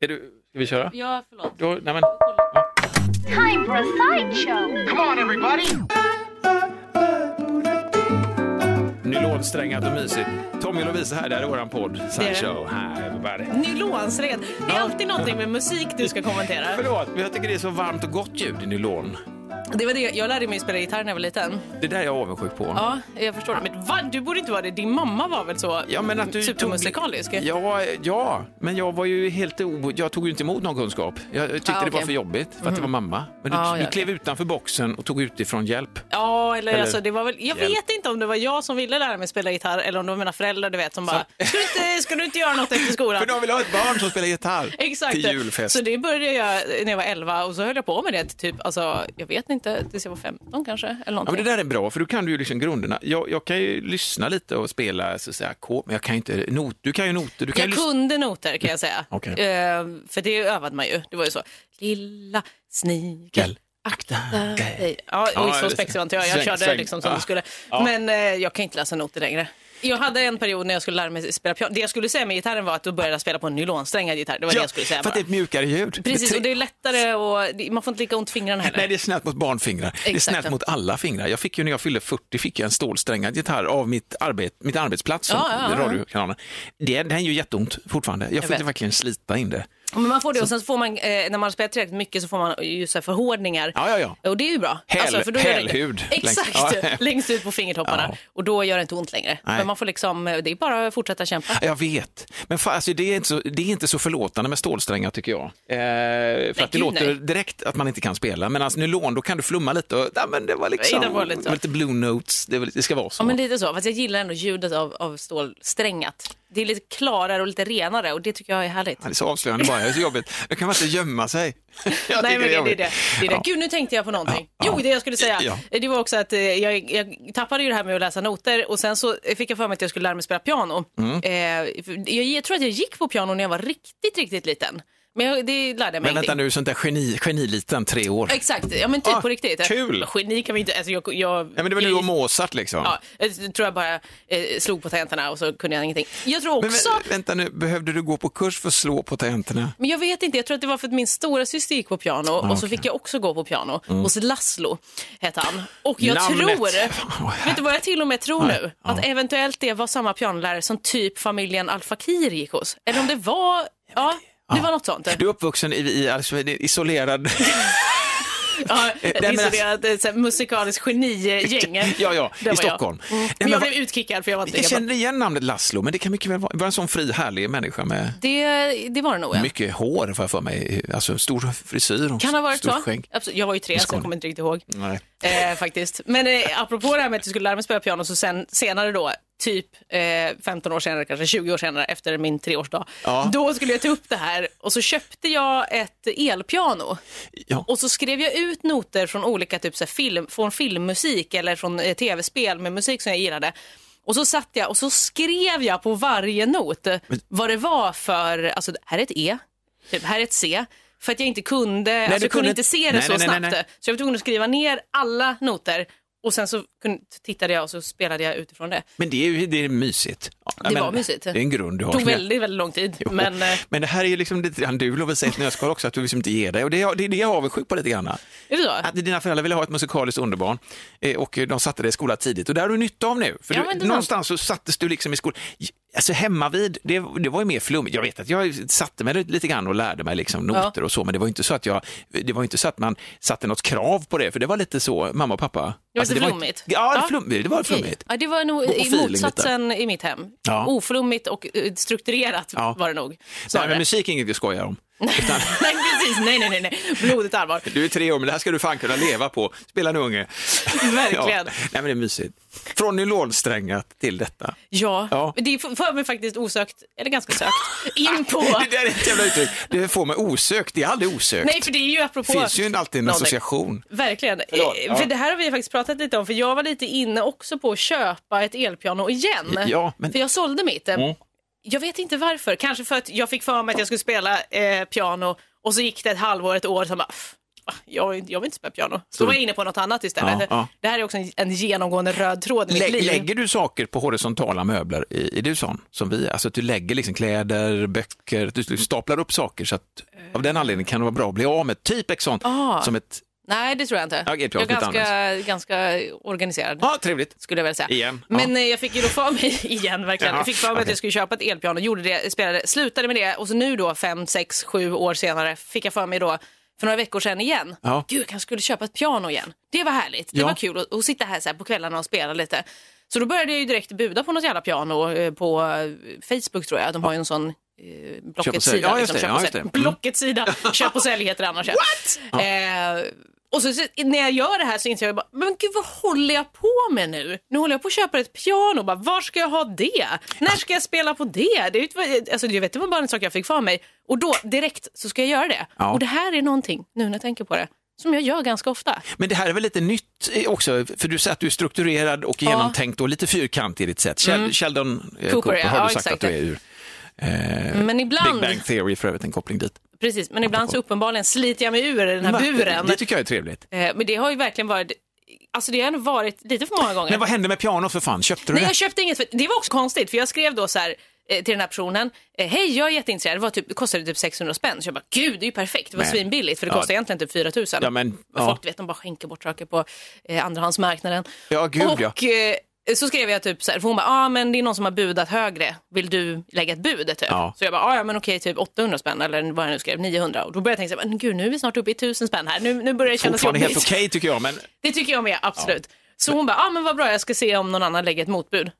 Är du, ska vi köra? Ja, förlåt. Då, nej men, Time for a sideshow. Come on, everybody! nylonsträngat och mysigt. Tommy och Lovisa här, det här är våran podd. Sideshow. Hi everybody. Nylonsled. Det är alltid någonting med musik du ska kommentera. Förlåt, men jag tycker det är så varmt och gott ljud i nylon. Det var det. Jag lärde mig spela gitarr när jag var liten. Det där är jag avundsjuk på. Ja, jag förstår det. Men va? Du borde inte vara det. Din mamma var väl så Ja, men att du supermusikalisk? Tog, ja, ja, men jag var ju helt o... Jag tog ju inte emot någon kunskap. Jag tyckte Ah, det var för jobbigt för att det var mamma. Men du, Ah, du klev utanför boxen och tog utifrån hjälp. Ja, eller, Eller- alltså det var väl, jag Hjälp. vet inte om det var jag som ville lära mig spela gitarr eller om det var mina föräldrar du vet som bara, ska du inte, ska du inte göra något efter skolan? För de vill ha ett barn som spelar gitarr Exakt. till julfest. Så det började jag när jag var 11 och så höll jag på med det typ, alltså, jag vet inte, tills jag var 15 kanske. Eller Ja, men det där är bra, för du kan du ju liksom grunderna. Jag, jag kan ju lyssna lite och spela så att säga, ackord, men jag kan ju inte not. Du kan ju noter. Du kan jag ju kunde noter kan jag säga. Okej. Eh, för det övade man ju. Det var ju så. Lilla snigel, Gel, akta dig. Ja, Ja, så spexig var inte jag. Jag körde liksom som Ja. det skulle. Ja. Men eh, jag kan inte läsa noter längre. Jag hade en period när jag skulle lära mig spela piano. Det jag skulle säga med gitarren var att då började jag spela på en nylonsträngad gitarr. Det var det jag skulle säga för att det är ett mjukare ljud. Precis, och det är lättare och man får inte lika ont i fingrarna heller. Nej, det är snällt mot barnfingrar. Det är Exakt. snällt mot alla fingrar. Jag fick ju när jag fyllde 40 fick jag en stålsträngad gitarr av mitt, arbet, mitt arbetsplats, som Ja, ja, ja. radiokanalen. Det, den gör jätteont fortfarande. Jag fick vet. verkligen slita in det. Men man får det och sen så får man, eh, när man spelat tillräckligt mycket så får man ju så förhårdningar. Ja, ja, ja. Och det är ju bra. Alltså, Häl- för då gör det- hälhud Exakt, Ja. längst ut på fingertopparna. Ja. Och då gör det inte ont längre. Nej. Men man får liksom, det är bara att fortsätta kämpa. Jag vet, men fa, alltså, det, är inte så, det är inte så förlåtande med stålsträngar tycker jag. Eh, för att det låter nej. direkt att man inte kan spela, men alltså, nylon då kan du flumma lite och ja, men det var liksom, Det var lite så. lite blue notes, det, var- det ska vara så. Ja, men lite så. Fast jag gillar ändå ljudet av, av stålsträngat. Det är lite klarare och lite renare och det tycker jag är härligt. Ja, det är så avslöjande bara, det är så jobbigt. Då kan man inte gömma sig. Jag Nej, men det, det, är det. det, är det. Ja. Gud, nu tänkte jag på någonting. Ja, Jo, det jag skulle säga. Ja. Det var också att eh, jag, jag tappade ju det här med att läsa noter och sen så fick jag för mig att jag skulle lära mig spela piano. Mm. Eh, jag, jag tror att jag gick på piano när jag var riktigt, riktigt liten. Men jag, det lärde jag mig Men vänta nu, sånt där geni, geniliten, tre år. Exakt, ja men typ Ah, på riktigt. kul. Geni kan vi inte, alltså jag, jag, Nej, men det var du och Mozart liksom. Ja, jag tror jag bara eh, slog på tangenterna och så kunde jag ingenting. Jag tror Men också, vä- vänta nu, behövde du gå på kurs för att slå på tangenterna? men jag vet inte, jag tror att det var för att min stora syster gick på piano och så Ah, okej. Mm. fick jag också gå på piano hos Laszlo, hette han. Och jag Namnet. tror, Åh, vet du vad jag till och med tror Nej, nu? ja. Att eventuellt det var samma pianolärare som typ familjen Al Fakir gick hos. Eller om det var, ja, det var något sånt. Du är uppvuxen i, i alltså, isolerad... Ja, alltså- isolerat eh, så här musikaliskt genigäng. ja, ja, i var jag. Stockholm. Mm. Men jag blev utkickad för jag var inte Jag känner igen namnet Laszlo, men det kan mycket väl vara, vara en sån fri, härlig människa med Det, det var det nog. Ja. mycket hår, får jag för mig. Alltså stor frisyr och Kan ha varit så. Absolut. Jag var ju tre, så jag kommer inte riktigt ihåg. Nej. Eh, faktiskt. Men eh, apropå det här med att jag skulle lära mig spela piano, så sen, senare då, typ eh, 15 år senare, kanske 20 år senare, efter min treårsdag, Ja. då skulle jag ta upp det här och så köpte jag ett elpiano. Ja. Och så skrev jag ut noter från olika typ så film, från filmmusik eller från eh, tv-spel med musik som jag gillade. Och så satt jag och så skrev jag på varje not vad det var för, alltså här är ett E, typ, här är ett C. För att jag inte kunde, alltså, du jag kunde inte se det nej, så nej, nej, snabbt. nej. Så jag var tvungen att skriva ner alla noter och sen så tittade jag och så spelade jag utifrån det. Men det är ju det är mysigt. Ja, Det men var mysigt. Det är en grund du har. Det tog väldigt, väldigt lång tid. Jo, Men, eh, men det här är ju liksom lite grann du, Love, säger ett nötskal också, att du liksom inte ger dig. Och det är det är det jag är avundsjuk på lite grann. är det så? Att dina föräldrar ville ha ett musikaliskt underbarn eh, och de satte dig i skolan tidigt och det har du nytta av nu. För Ja, du, sant. någonstans så sattes du liksom i skolan. Alltså hemma vid, det, det var ju mer flummigt. Jag vet att jag satte mig lite grann och lärde mig liksom noter och så, men det var inte så att jag, det var inte så att man satte något krav på det, för det var lite så, mamma och pappa. Det var Alltså, lite ju- flummigt. Ja, Ja. flummigt, det var flummigt. Ja, det var nog i motsatsen i mitt hem. Ja. Oflummigt och eh, strukturerat Ja. var det nog. Nej, men musik är inget vi skojar om. Utan, nej, precis. Nej, nej, nej. Blodigt allvar. du är tre år, men det här ska du fan kunna leva på. Spela en unge. Verkligen. Ja. Nej, men det är mysigt. Från nylonsträngat till detta. Ja, Ja. det för mig faktiskt osökt, eller ganska sökt, in på... Det där är ett jävla uttryck. Det får mig osökt. Det är aldrig osökt. Nej, för det är ju apropå... Det finns ju alltid en Någonting. association. Verkligen. Förlåt, Eh, ja. För det här har vi faktiskt pratat lite om, för jag var lite inne också på att köpa ett elpiano igen. Ja, men- För jag sålde mitt. Mm. Jag vet inte varför. Kanske för att jag fick för mig att jag skulle spela eh, piano och så gick det ett halvår, ett år, så bara, "Pff, "Va, jag, jag vill inte spela piano. Så var jag inne på något annat istället. Ja, ja. Det här är också en, en genomgående röd tråd i mitt Lä, liv. lägger du saker på horisontala möbler? I, är du sån som vi? Alltså att du lägger liksom kläder, böcker, du staplar upp saker så att av den anledningen kan det vara bra att bli av med typ ett sånt Ah. som ett, Nej, det tror jag inte. Ja, jag är ganska, ganska organiserad. ja trevligt. skulle jag väl säga. Igen. Men eh, jag fick ju då för mig, igen verkligen, Jaha, jag fick för mig att okej. jag skulle köpa ett elpiano, gjorde det, spelade, slutade med det och så nu då fem, sex, sju år senare fick jag för mig då för några veckor sedan igen. Ja. Gud, jag kanske skulle köpa ett piano igen. Det var härligt. Det Ja. var kul att, att sitta här, så här på kvällarna och spela lite. Så då började jag ju direkt buda på något jävla piano eh, på eh, Facebook tror jag. De har ju en sån eh, Köp och sälj. Blocket-sida. Ja. Köp och sälj. det. Mm. Blocket-sida, köp och sälj heter det annars. What? Eh, och så, så när jag gör det här så inser jag bara, men gud vad håller jag på med nu? Nu håller jag på att köpa ett piano, bara, var ska jag ha det? När ska jag spela på det? det, är alltså, jag vet, det var bara en sak jag fick för mig. Och då direkt så ska jag göra det. Ja. Och det här är någonting, nu när jag tänker på det, som jag gör ganska ofta. Men det här är väl lite nytt eh, också, för du säger att du är strukturerad och Ja. genomtänkt och lite fyrkantig i ditt sätt. Sheldon, Sheldon eh, Cooper, Cooper, har Ja, du sagt exakt. att du är ur. Eh, Men Big ibland, Bang Theory för övrigt, en koppling dit. Precis, men ibland så uppenbarligen sliter jag mig ur den här buren. Det tycker jag är trevligt. Eh, Men det har ju verkligen varit, alltså det har ändå varit lite för många gånger. Men vad hände med pianot för fan? Köpte du Nej, det? jag köpte inget. För, det var också konstigt, för jag skrev då så här eh, till den här personen, eh, hej jag är jätteintresserad, det, var typ, det kostade typ 600 spänn. Så jag bara, gud det är ju perfekt, det var Men- svinbilligt för det Ja. kostar egentligen typ 4000. Ja, men, ja. folk vet, de bara skänker bort saker på eh, andrahandsmarknaden. Ja, gud, och ja. eh, så skrev jag typ så här, för hon bara, ja ah, men det är någon som har budat högre, vill du lägga ett bud? Typ. Ja. Så jag bara, ah, ja men okej typ 800 spänn eller vad jag nu skrev, 900. Och då började jag tänka, så här, gud nu är vi snart uppe i 1000 spänn här, nu, nu börjar det kännas Fortfarande jobbigt. helt okej tycker jag, men Det tycker jag med, absolut. Så hon bara, ah, men vad bra, jag ska se om någon annan lägger ett motbud.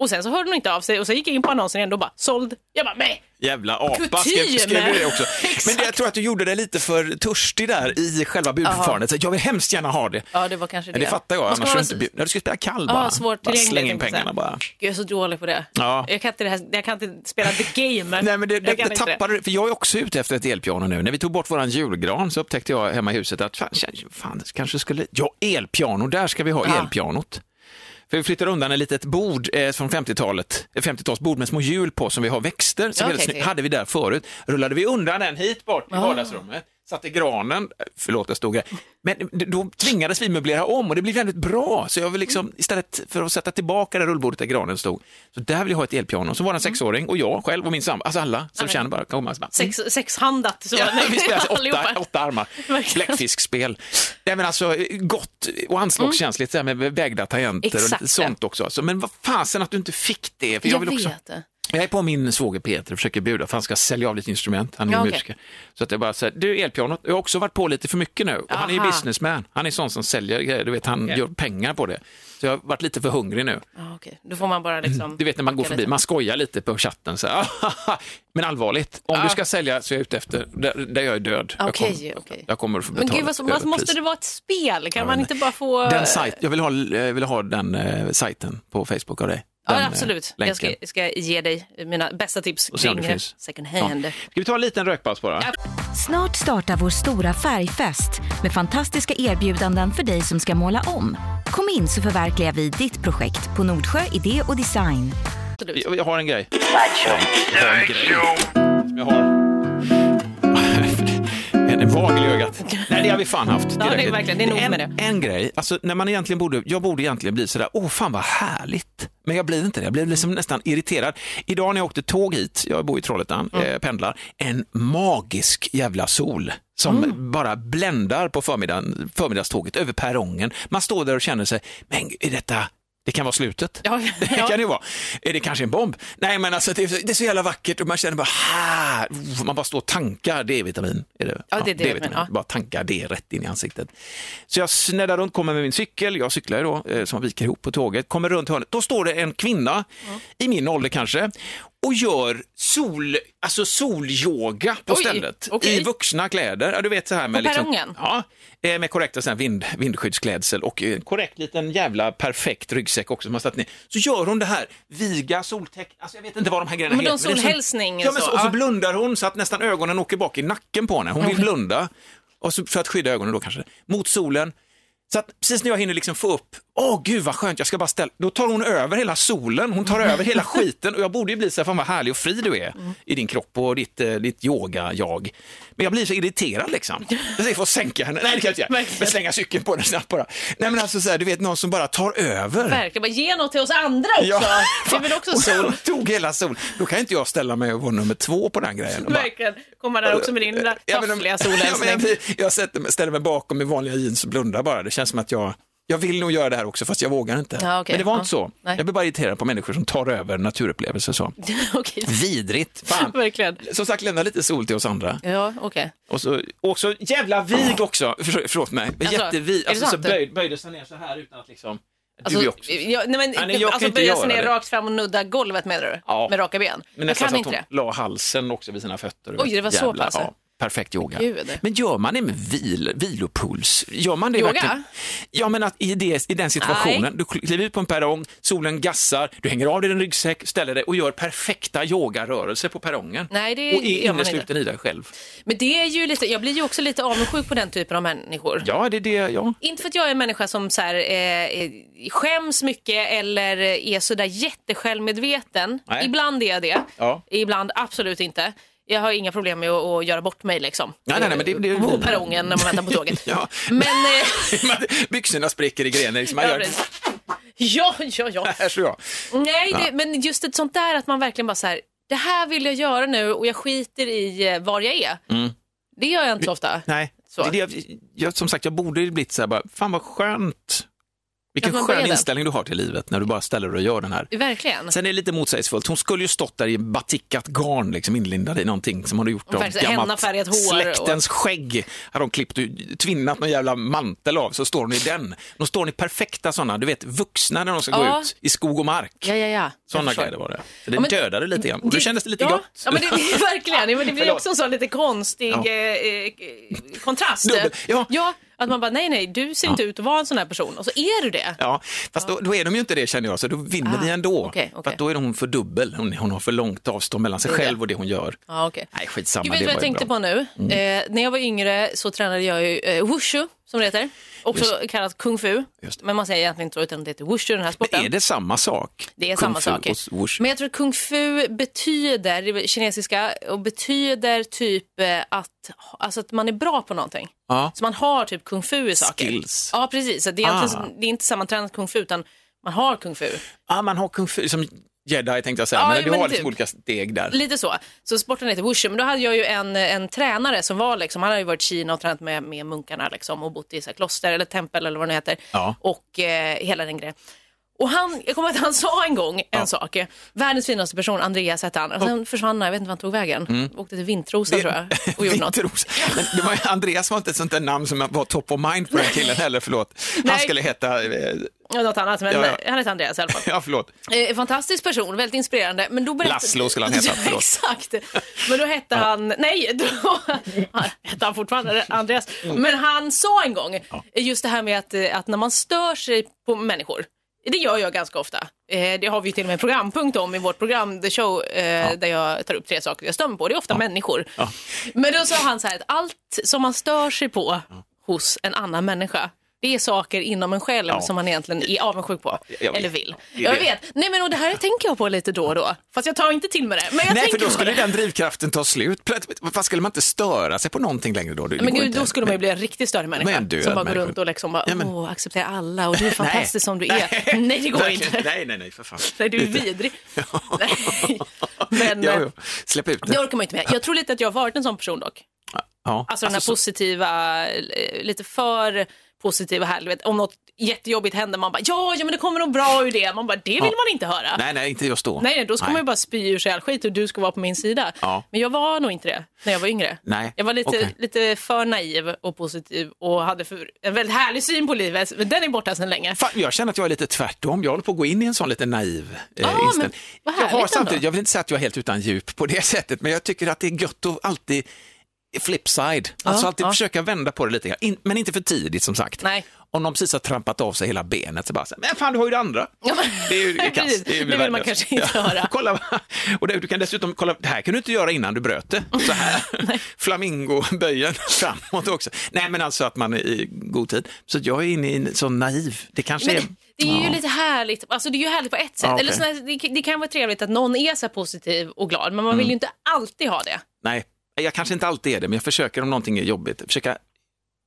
Och sen så hörde hon inte av sig och sen gick jag in på annonsen igen och bara, såld. Jag bara, nej. Jävla apa. Skrev, skrev du det också? Men det, jag tror att du gjorde det lite för törstig där i själva budförfarandet. Så Jag vill hemskt gärna ha det. Ja, det var kanske det. Det fattar jag, ska annars vara du inte bjuda. Du skulle spela kall bara. Ja, bara svårtillgänglig, släng in pengarna bara. Gud, jag är så dålig på det. Ja. Jag, kan inte det här, jag kan inte spela the game. Nej, men det, det, Jag det tappade du, för jag är också ute efter ett elpiano nu. När vi tog bort våran julgran så upptäckte jag hemma i huset att fan, fan det kanske skulle, ja elpiano, där ska vi ha Ja. elpianot. För vi flyttar undan ett litet bord eh, från 50-talet, ett 50-talsbord med små hjul på som vi har växter. Okej, snyggt. okej. hade vi där förut. Rullade vi undan den hit bort i vardagsrummet. Satte granen, eh, förlåt jag stod här, men då tvingades vi möblera om och det blev väldigt bra. Så jag vill liksom, istället för att sätta tillbaka det rullbordet där granen stod, så där vill jag ha ett elpiano. Så var det en sexåring och jag själv och min sambo, alltså alla som känner bara, och bara, Sex, sexhandat. Så. Ja, vi spelar alltså åtta, åtta armar. Bläckfiskspel. Nej, men alltså, gott och anslagskänsligt mm. med vägda tangenter och Exakt. lite sånt också. Alltså, men vad fasen att du inte fick det. För jag, Jag vill också, vet det. Jag är på min svåger Peter och försöker bjuda för han ska sälja av lite instrument. Han är Ja, okej. musiker. Så att jag bara säger, du elpianot, jag har också varit på lite för mycket nu. Och han är ju businessman. Han är sån som säljer grejer, du vet han Okej. gör pengar på det. Så jag har varit lite för hungrig nu. Ja, okej. Då får man bara liksom... Du vet när man går förbi, lite. man skojar lite på chatten. Så, här, men allvarligt, om Ja. du ska sälja så är jag ute efter, där, där jag är död. jag, Okej, kommer, okej. jag kommer att få Men betala gud, vad, vad, överpris. måste det vara ett spel? Kan Ja, man men- inte bara få... Den sajt, jag vill ha, jag vill ha den eh, sajten på Facebook av dig. Ja, eh, absolut. Jag ska, länken. ska ge dig mina bästa tips kring second Ja. hand. Ska vi ta en liten rökpaus bara? Ja. Snart startar vår stora färgfest med fantastiska erbjudanden för dig som ska måla om. Kom in så förverkligar vi ditt projekt på Nordsjö Idé och Design. Jag, jag har en grej. Jag har en grej som jag har. En vagel i ögat. Nej, det har vi fan haft. Ja, det är verkligen- det är nog en, med det. En grej, alltså när man egentligen borde, jag borde egentligen bli sådär, åh fan vad härligt. Men jag blir inte det, jag blir liksom nästan irriterad. Idag när jag åkte tåg hit, jag bor i Trollhättan, Mm. eh, pendlar, en magisk jävla sol som Mm. bara bländar på förmiddagen, förmiddagståget över perrongen. Man står där och känner sig, men är detta, det kan vara slutet. Ja, Det ja. kan det vara. Är det kanske en bomb? Nej, men alltså det är, så- det är så jävla vackert och man känner bara, här, man bara står och tankar D-vitamin. Är det? Ja, det är D-vitamin, ja. Bara tankar det rätt in i ansiktet. Så jag sneddar runt, kommer med min cykel, jag cyklar ju då, eh, som viker ihop på tåget, kommer runt hörnet. Då står det en kvinna, i min ålder kanske, och gör sol, alltså solyoga på Oj, stället. okej. I vuxna kläder. Ja, du vet så här med, På liksom, perrongen? ja, eh, med korrekta här vind, vindskyddsklädsel och en korrekt liten jävla perfekt ryggsäck också som har satt ner. Så gör hon det här, viga, soltäck, alltså jag vet inte vad de här grejerna Men heter. det är så- solhälsning Ja, men så, så, och så ja. blundar hon så att nästan ögonen åker bak i nacken på henne. Hon vill blunda, och så, för att skydda ögonen då kanske, mot solen. Så att precis när jag hinner liksom få upp, åh gud vad skönt, jag ska bara ställa, då tar hon över hela solen, hon tar över hela skiten och jag borde ju bli så här, fan vad härlig och fri du är i din kropp och ditt, eh, ditt yoga-jag. Men jag blir så irriterad liksom. Jag får sänka henne, nej det kan jag inte göra, men slänga cykeln på den snabbt bara. Nej men alltså så här, du vet någon som bara tar över. Verkligen, bara ge något till oss andra också. Det är väl också Hon sol. tog hela sol. Då kan inte jag ställa mig och vara nummer två på den grejen. Bara- Verkligen. Komma där också med din lilla Ja, taffliga ja, solhälsning. jag, jag sätter, mig- ställer mig bakom i vanliga jeans och blundar bara. Känns som att jag, jag vill nog göra det här också fast jag vågar inte. Ja, okej. Men det var Ja. inte så. Nej. Jag blir bara irriterad på människor som tar över naturupplevelser så. Okej, Vidrigt. Fan. verkligen. Som sagt, lämna lite sol till oss andra. Ja, okej. Och så, och så jävla vig också. För, förlåt mig. Alltså, jättevig. Alltså, så böj, böjde sig ner så här utan att liksom... Alltså, du också. ja, nej, men, Nej, nej, jag alltså böja sig ner det. rakt fram och nudda golvet menar du? Ja. Med raka ben? Men jag nästan kan så inte att hon la halsen också vid sina fötter. Oj, det var så pass? Ja, perfekt yoga. Gud. Men gör man det med vil, vilopuls? Gör man det Yoga? verkligen? Ja, men att i, det, i den situationen, du kliver ut på en perrong, solen gassar, du hänger av dig din ryggsäck, ställer dig och gör perfekta yogarörelser på perrongen. Nej, det och är innesluten i dig själv. Men det är ju lite, jag blir ju också lite avundsjuk på den typen av människor. Ja, det är det, ja. Inte för att jag är en människa som så här, eh, skäms mycket eller är sådär jättesjälvmedveten. Nej. Ibland är jag det, Ja. ibland absolut inte. Jag har inga problem med att, att göra bort mig liksom. Nej, nej, nej, men det- det- På perrongen när man väntar på tåget. Ja. Men, eh, Byxorna spricker i grenen. Liksom, man ja, gör, ja, ja, ja. här så jag. Nej, det, men just ett sånt där att man verkligen bara så här, det här vill jag göra nu och jag skiter i eh, var jag är. Det gör jag inte så ofta. Nej, Så. det det jag, jag, som sagt, jag borde ju blivit så här, bara, fan vad skönt. Vilken skön inställning du har till livet när du bara ställer dig och gör den här. Verkligen. Sen är det lite motsägelsefullt. Hon skulle ju stått där i batickat garn, liksom inlindad i någonting som hon hade gjort av gammalt hår släktens skägg. Har de klippt och tvinnat någon jävla mantel av, så står hon i den. De står i perfekta sådana, du vet, vuxna när de ska Ja. gå ut i skog och mark. Ja, ja, ja. Sådana grejer var det. Så det Ja, men- dödade lite grann. Och då kändes det lite ja, gott. Ja, men det, det, verkligen. Ja, men det blir också en sån lite konstig Ja. eh, eh, kontrast. Dubbel- ja. Att man bara, nej, nej, du ser inte ut att vara en sån här person. Och så är du det. Ja, fast då, då är de ju inte det känner jag, så då vinner Ah, vi ändå. okej, För okej. att då är hon för dubbel, hon, hon har för långt avstånd mellan sig själv och det hon gör. Ja, okej. Nej, skitsamma. Gud, vet du vad jag tänkte bra. på nu? Eh, när jag var yngre så tränade jag ju eh, wushu, som det heter. Också kallat kung fu. Just. Men man säger egentligen inte så, utan det heter wushu, den här sporten. Men är det samma sak? Det är Kung samma sak. Men jag tror kung fu betyder, det kinesiska, och betyder typ eh, att, alltså att man är bra på någonting. Ja. Så man har typ kung fu i saker. Skills. Ja, precis. Så det, är Ah. egentligen, det är inte sammantränat kung fu, utan man har kung fu. Ah, man har kung fu som jedi tänkte jag säga, Ja, men du men har typ. liksom olika steg där. Lite så. Så sporten heter wushu. Men då hade jag ju en, en tränare som var liksom, han hade ju varit i Kina och tränat med, med munkarna liksom, och bott i så kloster eller tempel eller vad det heter. Ja. Och eh, hela den grejen. Och han, jag kommer att han sa en gång en sak. Världens finaste person, Andreas hette han. Och sen försvann han, jag vet inte vart han tog vägen. Åkte till Vintrosa tror jag och gjorde något. Men det var, Andreas var inte ett sånt där namn som var top of mind på den killen heller, förlåt. Han Nej. skulle heta, eh, Ja, något annat, men Ja, ja. han heter Andreas i alla fall. ja förlåt, Eh, fantastisk person, väldigt inspirerande. Men då berättade... Laszlo skulle han heta, Ja, förlåt. exakt. Men då hette han, nej, då hette han fortfarande Andreas. Mm. Men han sa en gång, just det här med att, eh, att när man stör sig på människor, det gör jag ganska ofta. Eh, Det har vi till och med en programpunkt om i vårt program The Show eh, där jag tar upp tre saker jag stör mig på. Det är ofta människor. Men då sa han så här att allt som man stör sig på hos en annan människa det är saker inom en själv Ja. som man egentligen är avundsjuk på. jag eller vill. Jag vet. Nej men och det här tänker jag på lite då och då. Fast jag tar inte till med det. Men jag Nej, för då skulle den drivkraften ta slut. Vad skulle man inte störa sig på någonting längre då? Det Men gud, då skulle man ju bli en riktigt störd människa. Men som bara går människa. runt och liksom bara, Ja, men- åh, acceptera alla och du är fantastisk som du är. Nej, det går inte. Nej, nej, nej, för fan. Nej, du är vidrig. Nej. Men Ja, eh, ja. Släpp ut det det. orkar man inte med. Jag tror lite att jag har varit en sån person dock. Ja. Alltså den här så- positiva, eh, lite för positiva här. du vet, Om något jättejobbigt händer, man bara ja, ja men det kommer nog bra ur det. Man bara, det vill man inte höra. Nej, nej, inte just då. Nej, nej, då ska man ju bara spy ur sig all skit och du ska vara på min sida. Ja. Men jag var nog inte det när jag var yngre. Nej, Jag var lite, okej. lite för naiv och positiv och hade för, en väldigt härlig syn på livet. Men den är borta sedan länge. Fan, jag känner att jag är lite tvärtom. Jag håller på att gå in i en sån lite naiv eh, Ja, men inställning. Jag har samtidigt, ändå. jag vill inte säga att jag är helt utan djup på det sättet, men jag tycker att det är gött att alltid flipside. Alltså alltid ja. försöka vända på det lite grann, In, men inte för tidigt som sagt. Nej. Om någon precis har trampat av sig hela benet så bara, så här, men fan du har ju det andra. Ja, men- Det är ju det är kass. Precis. är Det vill man kanske inte ja. höra. kolla, och det, du kan dessutom kolla, det här kan du inte göra innan du bröt det. Så här, flamingoböjen framåt också. Nej men alltså att man är i god tid. Så jag är inne i en sån naiv, det kanske är... Men det är ju lite härligt, alltså det är ju härligt på ett sätt. Ja, okej. Eller sådär, det, det kan vara trevligt att någon är så positiv och glad, men man Mm. vill ju inte alltid ha det. Nej, jag kanske inte alltid är det, men jag försöker om någonting är jobbigt, försöka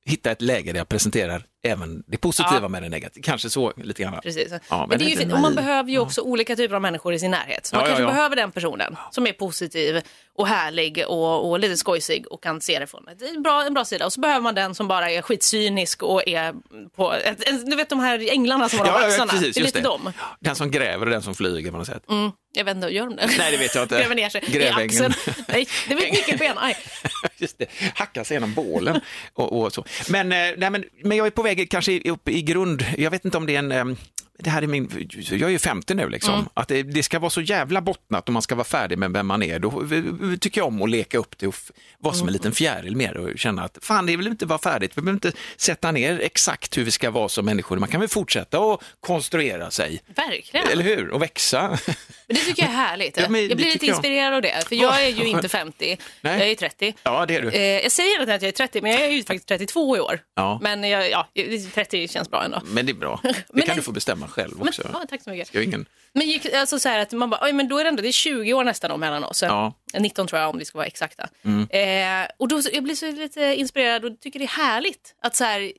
hitta ett läge där jag presenterar även det positiva Ja. med det negativa. Kanske så lite grann. Precis. Ja, men, men det är ju fint. Och man naiv. behöver ju också olika typer av människor i sin närhet. Man Ja, ja, kanske ja. behöver den personen som är positiv och härlig och, och lite skojsig och kan se det från en bra, en bra sida. Och så behöver man den som bara är skitcynisk och är på, ett, du vet de här änglarna som har de axlarna. det är lite dem. Den som gräver och den som flyger på något sätt. Mm, jag vet inte, gör de det? Nej, det vet jag inte. Gräver ner sig i Grävängen. axeln. Nej, det ett nyckelben. Just det, hacka sig genom bålen och, och så. Men, eh, nej, men, men jag är på väg kanske upp i grund, jag vet inte om det är en, ehm, det här är min, jag är ju 50 nu liksom, Mm. att det, det ska vara så jävla bottnat och man ska vara färdig med vem man är. Då tycker jag om att leka upp det och vara Mm. som en liten fjäril mer och känna att fan det vill inte vara färdigt, vi behöver inte sätta ner exakt hur vi ska vara som människor, man kan väl fortsätta och konstruera sig, Verkligen. eller hur? Och växa. Men det tycker jag är härligt. Ja, jag blir lite tycker jag. inspirerad av det, för jag är ju inte skönt. 50, Nej. jag är 30. ja, det är du. Eh, jag säger inte att jag är 30, men jag är ju faktiskt 32 i år. Ja. Men jag, ja, 30 känns bra ändå. Men det är bra, det kan det- du få bestämma själv Men, också. ja, tack så mycket. Har ingen... Men gick, alltså så här att man bara, men då är det ändå, det är 20 år nästan om mellan oss. Ja. Mm. 19 tror jag om vi ska vara exakta. Eh, och då, jag blir så lite inspirerad och tycker det är härligt att så här,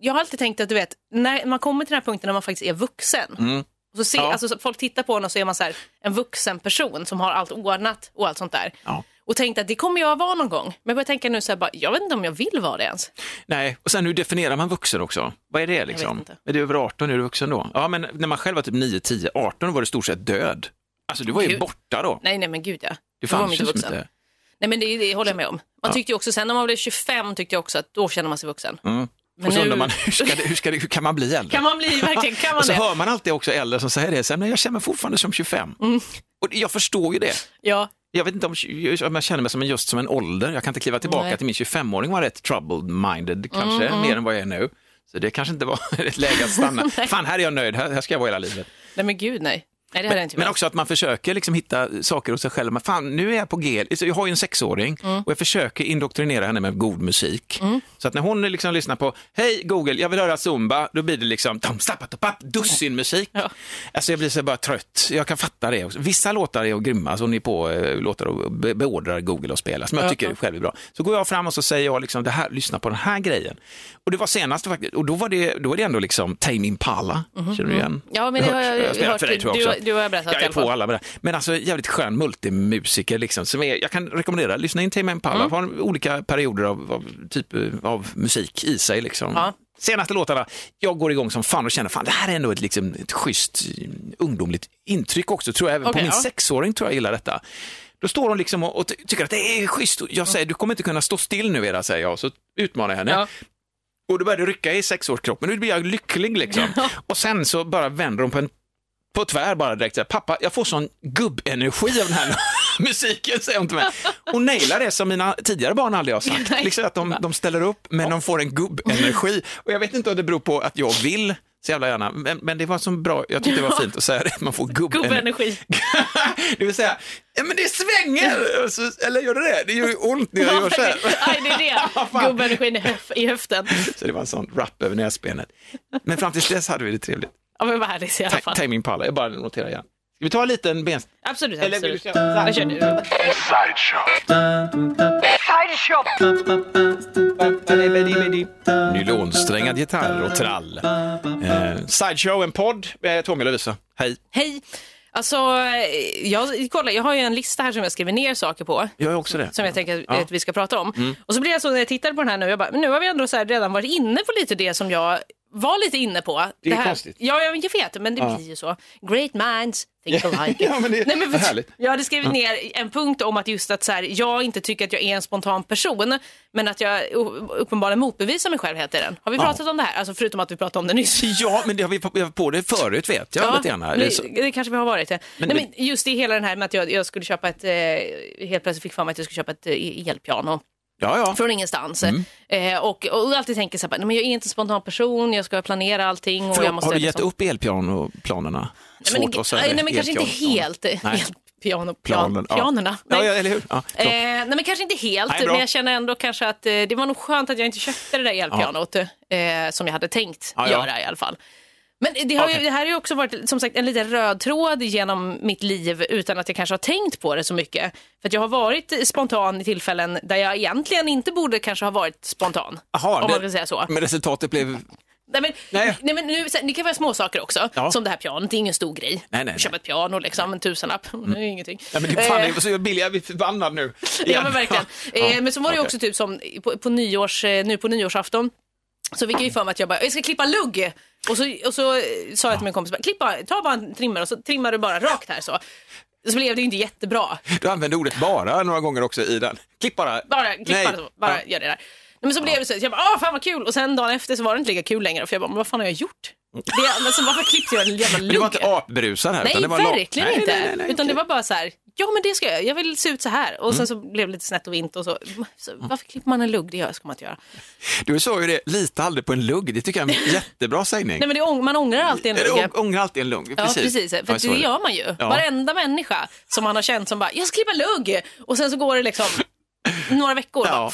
jag har alltid tänkt att du vet, när man kommer till den här punkten när man faktiskt är vuxen. Mm. Och så ser, Ja. alltså, så folk tittar på en och så är man så här, en vuxen person som har allt ordnat och allt sånt där. Ja. Och tänkte att det kommer jag vara någon gång. Men jag tänka nu så här, bara, jag vet inte om jag vill vara det ens. Nej, och sen hur definierar man vuxen också? Vad är det liksom? Är du över 18 är du vuxen då? Ja, men när man själv var typ 9, 10, 18 var du i stort sett död. Alltså du var ju Gud. borta då. Nej, nej men gud ja. Du fanns ju vuxen. inte... Nej men det, det håller jag med om. Man tyckte ju också, sen när man blev 25 tyckte jag också att då känner man sig vuxen. Mm. Men och så nu- undrar man, hur, ska det, hur, ska det, hur kan man bli äldre? Kan man bli, verkligen, kan man och så det? hör man alltid också äldre som säger det, sen, jag känner mig fortfarande som 25. Mm. Och jag förstår ju det. Ja, Jag vet inte om, om jag känner mig som en, just som en ålder. Jag kan inte kliva tillbaka Nej. Mm, till min 25-åring var rätt troubled-minded kanske, mer än vad jag är nu. Så det kanske inte var ett läge att stanna. Fan, här är jag nöjd, här, här ska jag vara hela livet. nej men gud nej. Nej jag Men velat. också att man försöker liksom hitta saker hos sig själv. Men fan, nu är jag på G. Så Jag har ju en sexåring Mm. och jag försöker indoktrinera henne med god musik. Så att när hon liksom lyssnar på, hej Google, jag vill höra zumba, då blir det liksom dussin musik. Ja. Alltså jag blir så bara trött. Jag kan fatta det. också. Vissa låtar är grymma, alltså hon är på eh, låtar och be- beordrar Google att spela, som jag Ja, tycker ja. själv är bra. Så går jag fram och så säger jag liksom, det här, lyssna på den här grejen. Och det var senast faktiskt, och då var det, då var det ändå liksom Tame Impala, känner du igen? Mhm. Ja, men det har jag- har spelat hört. för dig, tror jag också. Du har berättat Jag är på alla med det. Men alltså jävligt skön multimusiker liksom. Som är, jag kan rekommendera, lyssna in Tame Impala, Mm. har olika perioder av, av typ av musik i sig liksom. Ja. Senaste låtarna, jag går igång som fan och känner fan det här är ändå ett, liksom, ett schysst eh, ungdomligt intryck också, tror jag. Även på Okej, min ja. sexåring tror jag gillar detta. Då står hon liksom och, och ty- tycker att det är schysst. Jag säger, du kommer inte kunna stå still nu Vera, säger jag. Så utmanar jag henne. Ja. Och då börjar det rycka i sexårskroppen. Nu blir jag lycklig liksom. Och sen så bara vänder hon på en på tvär bara direkt. Så här, Pappa, jag får sån gubbenergi av den här musiken, säger hon till mig. Hon nailar det som mina tidigare barn aldrig har sagt. Liksom att de, de ställer upp, men de får en gubbenergi. Och jag vet inte om det beror på att jag vill så jävla gärna, men, men det var så bra, jag tyckte det var fint att säga det, man får gubbenergi. Det vill säga, ja, men det svänger! Så, eller gör det det? Det gör ju ont när jag gör så här. Nej, det är det. Gubbenergin i höften. Så det var en sån rap över näsbenet. Men fram tills dess hade vi det trevligt. Ja, men vad härligt i alla fall. Timing Palla, jag bara noterar igen. Ska vi ta en liten ben... Absolut, Eller absolut. här? Jag kör nu. Nylonsträngad gitarr och trall. Eh, sideshow, en podd med Tommy och Lovisa. Hej. Hej. Alltså, eh, jag, kolla, jag har ju en lista här som jag skriver ner saker på. Jag är också det. Som jag tänker Ja. att vi ska prata om. Och så blir jag så när jag tittar på den här nu, jag bara, men nu har vi ändå så här redan varit inne på lite det som jag var lite inne på. Det är här, konstigt. Ja, jag vet, men det Ja. blir ju så. Great minds think alike. Ja, men det- Nej, vad härligt. Jag hade skrivit ner en punkt om att just att så här, jag inte tycker att jag är en spontan person, men att jag uppenbarligen motbevisar mig själv, heter den. Har vi Ja. pratat om det här? Alltså förutom att vi pratade om det nyss. Ja, men det har vi var på det förut vet jag lite grann. Det är det, det kanske vi har varit. Ja. Men Nej, det- men just det hela den här med att jag, jag skulle köpa ett, eh, helt plötsligt fick för mig att jag skulle köpa ett eh, elpiano. Ja, ja. Från ingenstans. Eh, och, och alltid tänker så här, nej, men jag är inte en spontan person, jag ska planera allting. Och jag måste har du gett liksom... upp elpianoplanerna? Nej, men, säga nej, nej, men kanske inte helt. Nej. helt piano, Planen, plan, ja. pianorna. Ja, Nej. ja, eller hur? Ja, Eh, nej men kanske inte helt, Nej, men jag känner ändå kanske att eh, det var nog skönt att jag inte köpte det där elpianot eh, som jag hade tänkt göra i alla fall. Men det, har ju, Okej. det här har ju också varit som sagt en liten röd tråd genom mitt liv utan att jag kanske har tänkt på det så mycket. För att jag har varit spontan i tillfällen där jag egentligen inte borde kanske ha varit spontan. Jaha, om det- man ska säga så. Men resultatet blev... Nej, men, Nej. nej. men nu, det kan vara små saker också, Ja. som det här pianot, det är ingen stor grej. Nej, nej, Köpa ett piano, liksom, en tusenlapp, det är ingenting. Nej, men det, fan, Eh, är så billiga, jag blir förbannad nu. Ja men verkligen. Ja. Eh, men så var det ju Okej. också typ som på, på nyårs, eh, nu på nyårsafton. Så fick jag ju för mig att jag bara, jag ska klippa lugg. Och så, och så eh, sa jag till min kompis, bara, klippa, ta bara en trimmer och så trimmar du bara rakt här så. Så blev det ju inte jättebra. Du använde ordet bara några gånger också i den. Klipp bara. Bara klippa Nej. det så, bara Ja. gör det där. Nej, men så blev det så, så jag bara, ah fan vad kul. Och sen dagen efter så var det inte lika kul längre. För jag bara, men vad fan har jag gjort? Det, alltså, varför klippte jag en jävla Men du var lugg? inte apbrusad här. Nej, utan det var verkligen Nej, inte. nej, nej, nej, Utan det okej. var bara så här, ja men det ska jag, jag vill se ut så här. Och Mm. sen så blev det lite snett och vint och så. så varför klipper man en lugg? Det gör- ska man inte göra. Du sa ju det, lita aldrig på en lugg. Det tycker jag är en jättebra sägning. Nej men det, ång- man ångrar alltid en lugg. Å- Ångra alltid en lugg. Ja precis, för Ja, det gör man ju. Ja. Varenda människa som man har känt som bara, jag ska klippa lugg. Och sen så går det liksom några veckor. Ja. Bara,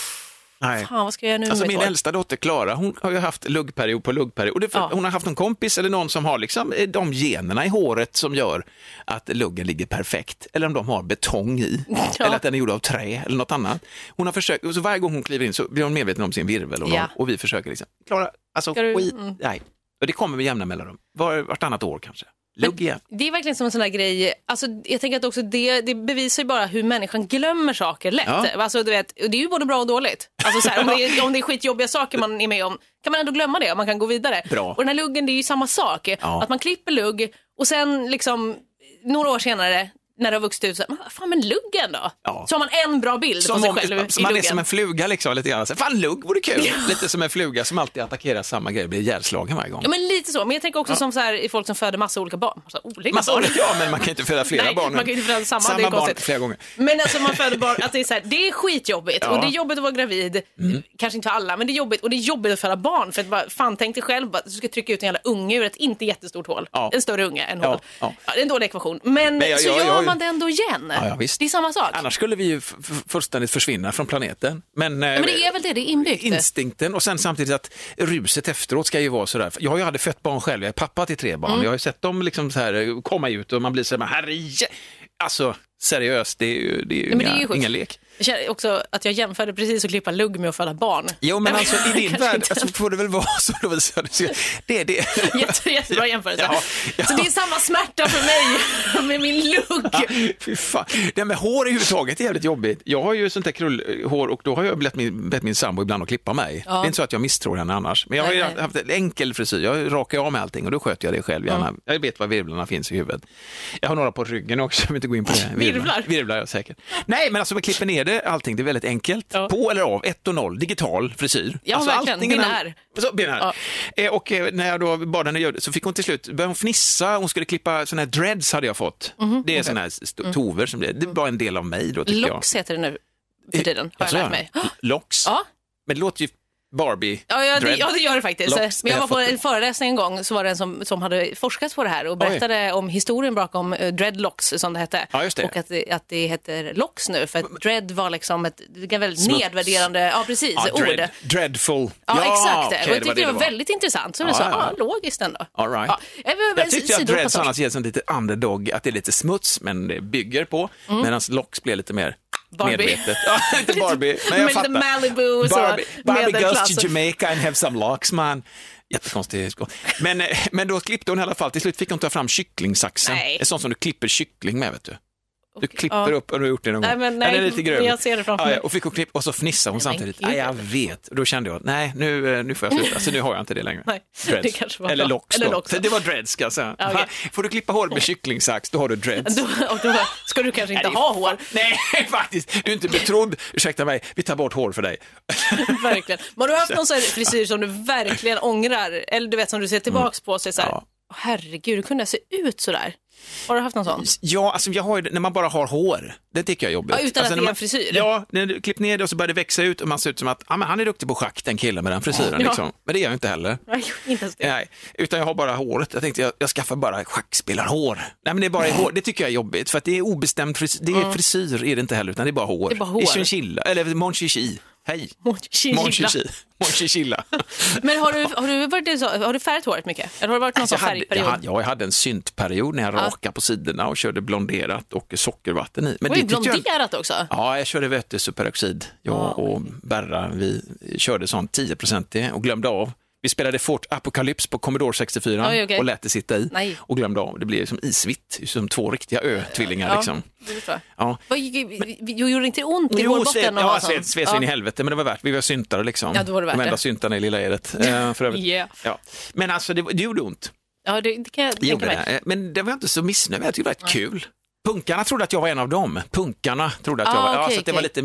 Nej. Fan vad ska jag göra nu Alltså min äldsta dotter Klara, hon har ju haft luggperiod på luggperiod. Och det Ja. Hon har haft en kompis eller någon som har liksom eh, de generna i håret som gör att luggen ligger perfekt. Eller om de har betong i. Ja. Eller att den är gjord av trä eller något annat. Hon har försökt, och så varje gång hon kliver in så blir hon medveten om sin virvel. Och, Ja. och vi försöker liksom, Klara, alltså Ska du- skit, mm. nej. Och det kommer med jämna mellanrum, var, vartannat år kanske. Lugg igen. Det är verkligen som en sån där grej, alltså, jag tänker att också det, det bevisar ju bara hur människan glömmer saker lätt. Ja. Alltså, du vet, det är ju både bra och dåligt. Alltså, så här, om, det är, om det är skitjobbiga saker man är med om kan man ändå glömma det och man kan gå vidare. Bra. Och den här luggen det är ju samma sak. Ja. Att man klipper lugg och sen liksom några år senare när det har vuxit ut så fan men luggen då? Ja. Så har man en bra bild Som på sig om, själv i man är som en fluga liksom, lite grann. Så, Fan, lugg vore kul. Lite som en fluga som alltid attackerar samma grej, blir ihjälslagen varje gång. Ja men lite så, men jag tänker också som så här, i folk som föder massa olika barn. Massa olika Massa barn. ja, men man kan inte föda flera Nej, barn. man kan ju inte föda samma, samma det är barn flera gånger. Men alltså man föder barn, att det är så här, det är skitjobbigt Ja. Mm. och det är jobbigt att vara gravid. Kanske inte för alla, men det är jobbigt och det är jobbigt att föda barn. För att bara, fan tänk dig själv bara, att du ska trycka ut en jävla unge ur ett inte jättestort hål. Ja. En större unge än Ja, hål. ja. Ja, det är en dålig ekvation. Men, Men jag- så jag- gör jag- man det ändå igen. Ja, ja, visst. Det är samma sak. Annars skulle vi ju fullständigt försvinna från planeten. Men, eh, men det är väl det, det är inbyggt. instinkten och sen samtidigt att ruset efteråt ska ju vara sådär. Jag har ju aldrig fött barn själv, jag är pappa till tre barn. Mm. Jag har ju sett dem liksom så här eh, komma ut och man blir så här, herre, alltså seriöst, det är ju, det är ju, Nej, det är inga, ju ingen lek. Jag också att jag jämförde precis att klippa lugg med att föda barn. Jo, men alltså i din värld inte. alltså, får det väl vara så. Det är det. Jätte, jättebra jämförelse. Ja, ja. Så det är samma smärta för mig med min lugg. Fy fan. Det med hår överhuvudtaget är jävligt jobbigt. Jag har ju sånt där krullhår och då har jag bett min, bett min sambo ibland att klippa mig. Det är inte så att jag misstror henne annars. Men jag har ju Nej, nej. haft en enkel frisyr. Jag rakar av med allting och då sköter jag det själv gärna. Jag vet var virvlarna finns i huvudet. Jag har några på ryggen också, jag vill inte gå in på det. Virvlar? Virvlar, ja säkert. Nej, men alltså man klipper ner det, allting, det är väldigt enkelt. Ja. På eller av, 1 och 0, digital frisyr. Ja, alltså, verkligen. Binär. Så, binär. Ja. Eh, och eh, när jag då bad henne göra det så fick hon till slut, började hon fnissa, hon skulle klippa såna här dreads hade jag fått. Mhm. Det är såna här st- tover som det, det var en del av mig då tycker jag. Locks heter det nu för tiden, har jag Alltså, lärt mig. Locks? Ja. Men det låter ju Barbie. Ja, ja, det, dread. ja, det gör det faktiskt. Locks, Men jag var på en föreläsning en gång så var det en som, som hade forskat på det här och berättade om historien bakom uh, dreadlocks som det hette. Ja, det. Och att det, att det heter locks nu för att dread var liksom ett väldigt Smuts. nedvärderande, ja precis, Ja, ord. dread, dreadful. Ja, exakt. okej, och jag det var tyckte det var, var. väldigt intressant. Så Ja, det sa, ja, ja. logiskt ändå. All right. Ja, jag, Jag tyckte att dreads annars ger som lite underdog, att det är lite smuts, men det bygger på, medan locks blir lite mer Mm. Barbie. medvetet. Ja, lite Barbie, men jag fattar. Malibu Barbie, Barbie goes to Jamaica and have some locks, man. Jättekonstigt. Men, eh, men då klippte hon i alla fall, till slut fick hon ta fram kycklingsaxen. Nej. En sån som du klipper kyckling med, vet du. Du klipper ja. upp, och du har gjort det någon Nej, gång. men Den nej, är lite men jag ser det framför mig. ja, och fick hon klipp och så fnissade hon Nej, men samtidigt. Nej, jag vet. Och då kände jag, nej, nu, eh, nu får jag sluta. Så nu har jag inte det längre. Nej, Dreads. det kanske var Eller locks Eller locks, Så det var dreads ska jag säga. Okej. Får du klippa hår med kycklingsax, då har du dreads. Då, då ska du kanske inte Nej, är ha hår. Nej, faktiskt. Du är inte betrodd. Ursäkta mig, vi tar bort hår för dig. Verkligen. Men har du haft någon här frisyr som du verkligen ångrar? Eller du vet som du ser tillbaks på sig så här, Ja. "Åh, herregud, kunde jag se ut så där? Har du haft någon sån? Ja, alltså jag har ju, när man bara har hår, det tycker jag är jobbigt. Ja, utan alltså, att det är en frisyr? Ja, när du klippt ner det och så börjar det växa ut och man ser ut som att ah, men han är duktig på schack den killen med den frisyren. Ja. Liksom. Men det är jag inte heller. Nej, inte ens det. Nej, utan jag har bara håret. Jag tänkte jag, jag skaffar bara schackspelarhår. Nej men det är bara hår, det tycker jag är jobbigt för att det är obestämd frisyr, det är frisyr är det inte heller utan det är bara hår. Det är bara hår. I chinchilla, eller mon chichi. Hej. Mon chinchilla. Mon chichi. Mon chichilla. Men har du, har du, varit så, har du färgat håret mycket? Eller har det varit någon Alltså, sån jag, hade, jag, färgperiod? hade, ja, jag hade en syntperiod när jag rakade på sidorna och körde blonderat och sockervatten i. Men Oj, det tyckte jag, blonderat också? Ja, jag körde vet du, superoxid. Jag och Berra, vi körde sån 10% och glömde av. Vi spelade Fort Apocalypse på Commodore 64 Oj, okej. och lät det sitta i Nej. och glömde av. Det blev som isvitt, som två riktiga ö-tvillingar. Ja, liksom. det jag. Ja. Vad, gjorde det inte ont i Jo, hårbotten? ja, sån? sved, så in i helvete, men det var värt Vi var syntare liksom. Ja, då var det värt De enda det. syntarna i Lilla Edet. Eh, för. Yeah. ja. Men alltså, det, det gjorde ont. Ja, det, det kan jag Det tänka mig. det. Eh, Men det var jag inte så missnöjd med. Jag tyckte det var rätt kul. Punkarna trodde att jag var en av dem. Punkarna trodde att jag Ah, var... ja, okej, så att det var lite...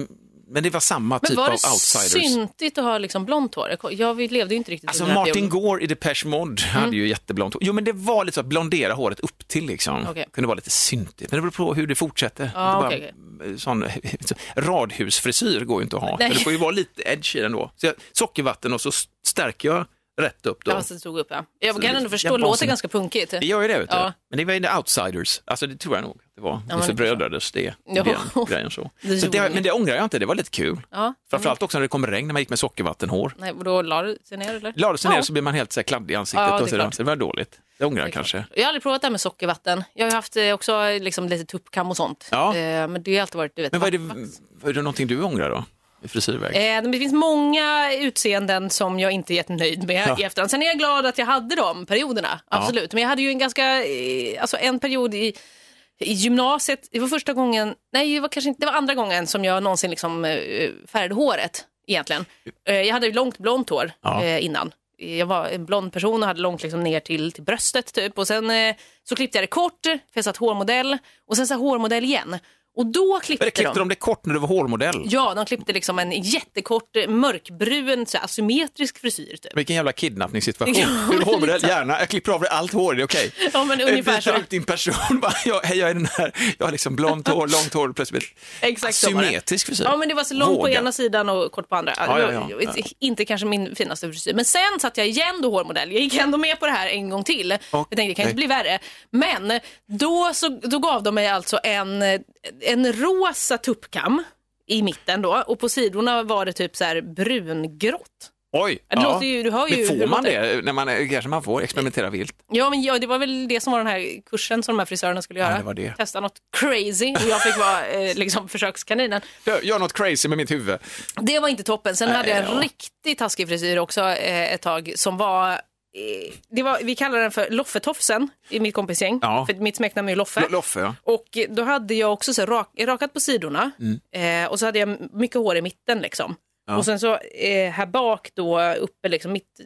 Men det var samma Men typ var av det outsiders. syntigt att ha liksom blont hår? Jag levde ju inte riktigt Alltså Martin perioden. Gore i Depeche Mode hade ju jätteblont hår. Jo men det var lite så att blondera håret upp till liksom. Okej. Kunde vara lite syntigt. Men det beror på hur det fortsätter. Ja, det var okej, Sån radhusfrisyr går ju inte att ha. Nej. För det får ju vara lite edge i den då. Så jag, sockervatten och så stärker jag rätt upp då. Ja, så det stod upp, ja. Jag Så kan det- ändå förstå, det låter ganska punkigt. Det gör ju det, vet du. Ja. Men det var ju the outsiders. Alltså det tror jag nog det var. så det brödrades det. Ja. Den grejen så. Det så det, men det ångrar jag inte, det var lite kul. Ja. Framförallt också när det kom regn, när man gick med sockervattenhår. Nej, och då la du sig ner eller? Lade sig Ja. ner så blir man helt så här kladdig i ansiktet. Ja, det och så, det var dåligt. Det ångrar jag kanske. Jag har aldrig provat det här med sockervatten. Jag har haft eh, också liksom, lite tuppkam och sånt. Ja. Eh, Men det har alltid varit, du vet, Men vad är, det, är det någonting du ångrar då? Frisyrväg? Eh, Det finns många utseenden som jag inte är jättenöjd med Ja. i efterhand. Sen är jag glad att jag hade de perioderna, absolut. Men jag hade ju en ganska, eh, alltså en period i, i gymnasiet, det var första gången, nej det var kanske inte, det var andra gången som jag någonsin liksom eh, färgade håret egentligen. Eh, Jag hade ju långt blont hår Ja. innan. Jag var en blond person och hade långt liksom ner till, till bröstet typ. Och sen så klippte jag det kort, för jag satt hårmodell. Och sen så här hårmodell igen. Och då klippte, klippte de. de det kort när du var hårmodell? Ja, de klippte liksom en jättekort eh, mörkbrun så här, asymmetrisk frisyr. Typ. Vilken jävla kidnappningssituation. Ja, du ha hårmodell? Gärna. Jag klipper av dig allt hår, det är okej. Ja, men ungefär byter så. ut din person. Bara, jag, hej, jag är den här. Jag har liksom blont hår, långt hår, plötsligt Exakt så var det. symmetrisk frisyr. Ja, men det var så långt på Våga. ena sidan och kort på andra. Ja, ja, ja. Inte kanske min finaste frisyr. Men sen satt jag igen då hårmodell. Jag gick ändå med på det här en gång till. Jag tänkte det kan inte bli värre. Men då, så, då gav de mig alltså en, en rosa tuppkam i mitten då och på sidorna var det typ så här brungrått. Oj, Det låter ju- du hör ju Men får man det? När man, kanske man får experimentera vilt. Ja, men ja, det var väl det som var den här kursen som de här frisörerna skulle göra. det var det. Testa något crazy och jag fick vara eh, liksom försökskaninen. Gör- Gör något crazy med mitt huvud. Det var inte toppen. Sen hade jag en ja. riktigt taskig frisyr också eh, ett tag som var det var, vi kallar den för Loffetofsen i mitt kompisgäng. Ja. För mitt smeknamn är Loffe. Lo- Loffe, ja. Och då hade jag också så rak, rakat på sidorna Mm. eh, och så hade jag mycket hår i mitten liksom. Och sen så eh, här bak då uppe liksom mitt,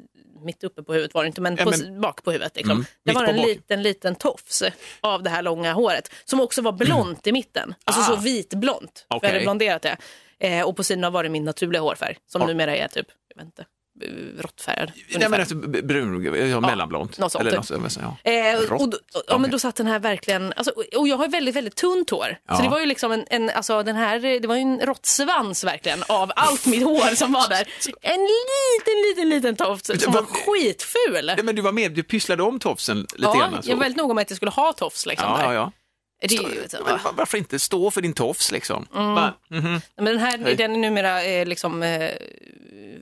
mitt uppe på huvudet var det inte men, Ja, på, men- bak på huvudet liksom. Mm, Det var en bak. liten liten tofs av det här långa håret som också var blont i mitten. Alltså Ah. så vitblont. För Okej. Jag hade blonderat det. Eh, och på sidorna var det min naturliga hårfärg som Ja. numera är typ, jag vet inte, eh, råttfärgad. Nej, men alltså, brun, ja, mellanblont. något sånt, Eller typ. något, sånt, ja. Eh, och, då- ja, men då satt den här verkligen, alltså, och- och jag har väldigt, väldigt tunt hår. Ja. Så det var ju liksom en, en alltså den här, det var ju en råttsvans verkligen av allt mitt hår som var där. En liten, liten, liten tofs som var var- skitful. Nej, men du var med, du pysslade om tofsen lite Ja, grann. alltså. jag var väldigt noga med att jag skulle ha tofs liksom. ja, där. ja, ja. Ju, Men va- varför inte stå för din tofs liksom? Va? Mhm. men den här Hej. den är numera eh, liksom eh,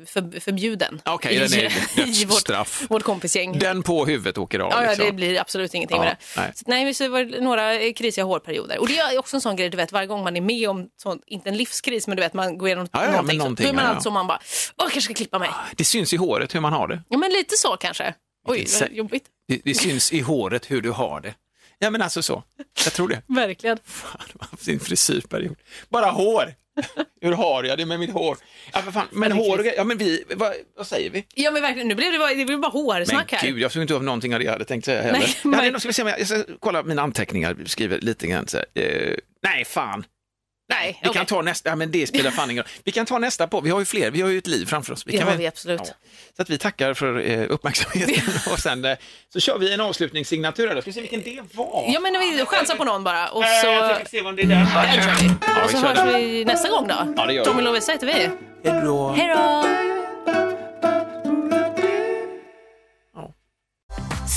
för, förbjuden Okej, i, den är i vårt, dödsstraff. vårt kompisgäng. Den på huvudet åker av. Ja, liksom. det blir absolut ingenting Ja, med det. nej. Så, nej, så var det några eh, krisiga hårperioder. Och det är också en sån grej, du vet, varje gång man är med om, sånt, inte en livskris, men du vet, man går igenom Ja, ja, någonting, någonting, då är man ja, alltså man bara, åh, jag kanske ska klippa mig. Det syns i håret hur man har det. Ja, men lite så kanske. Oj, vad jobbigt. Det, det syns i håret hur du har det. Ja, men alltså så. Jag tror det. Verkligen. Fan, haft sin frisyrperiod. Bara hår! Hur har jag det med mitt hår? Ja, fan. Men hår och ja men vi, vad, vad säger vi? Ja, men verkligen, nu blev det bara, det blev bara Men hårsnack här. gud, jag såg inte av någonting av det jag hade tänkt säga heller. Nej, jag, hade, men- ska vi se jag, jag ska kolla mina anteckningar, skriver lite grann så här. Eh, nej, fan. Nej, Vi okej. kan ta nästa, ja, men det spelar fan ingen roll. Vi kan ta nästa på, vi har ju fler, vi har ju ett liv framför oss. Det kan har väl- vi absolut. Så att vi tackar för eh, uppmärksamheten och sen eh, så kör vi en avslutningssignatur. här då. Ska vi se vilken det var? Ja, men vi chansar på någon bara och så... jag försöker se det är där. Den kör vi. Ja, Och vi så kör hörs vi nästa gång då. Ja, det gör vi. Tommy Lovisa heter vi. Hej då. Hej då!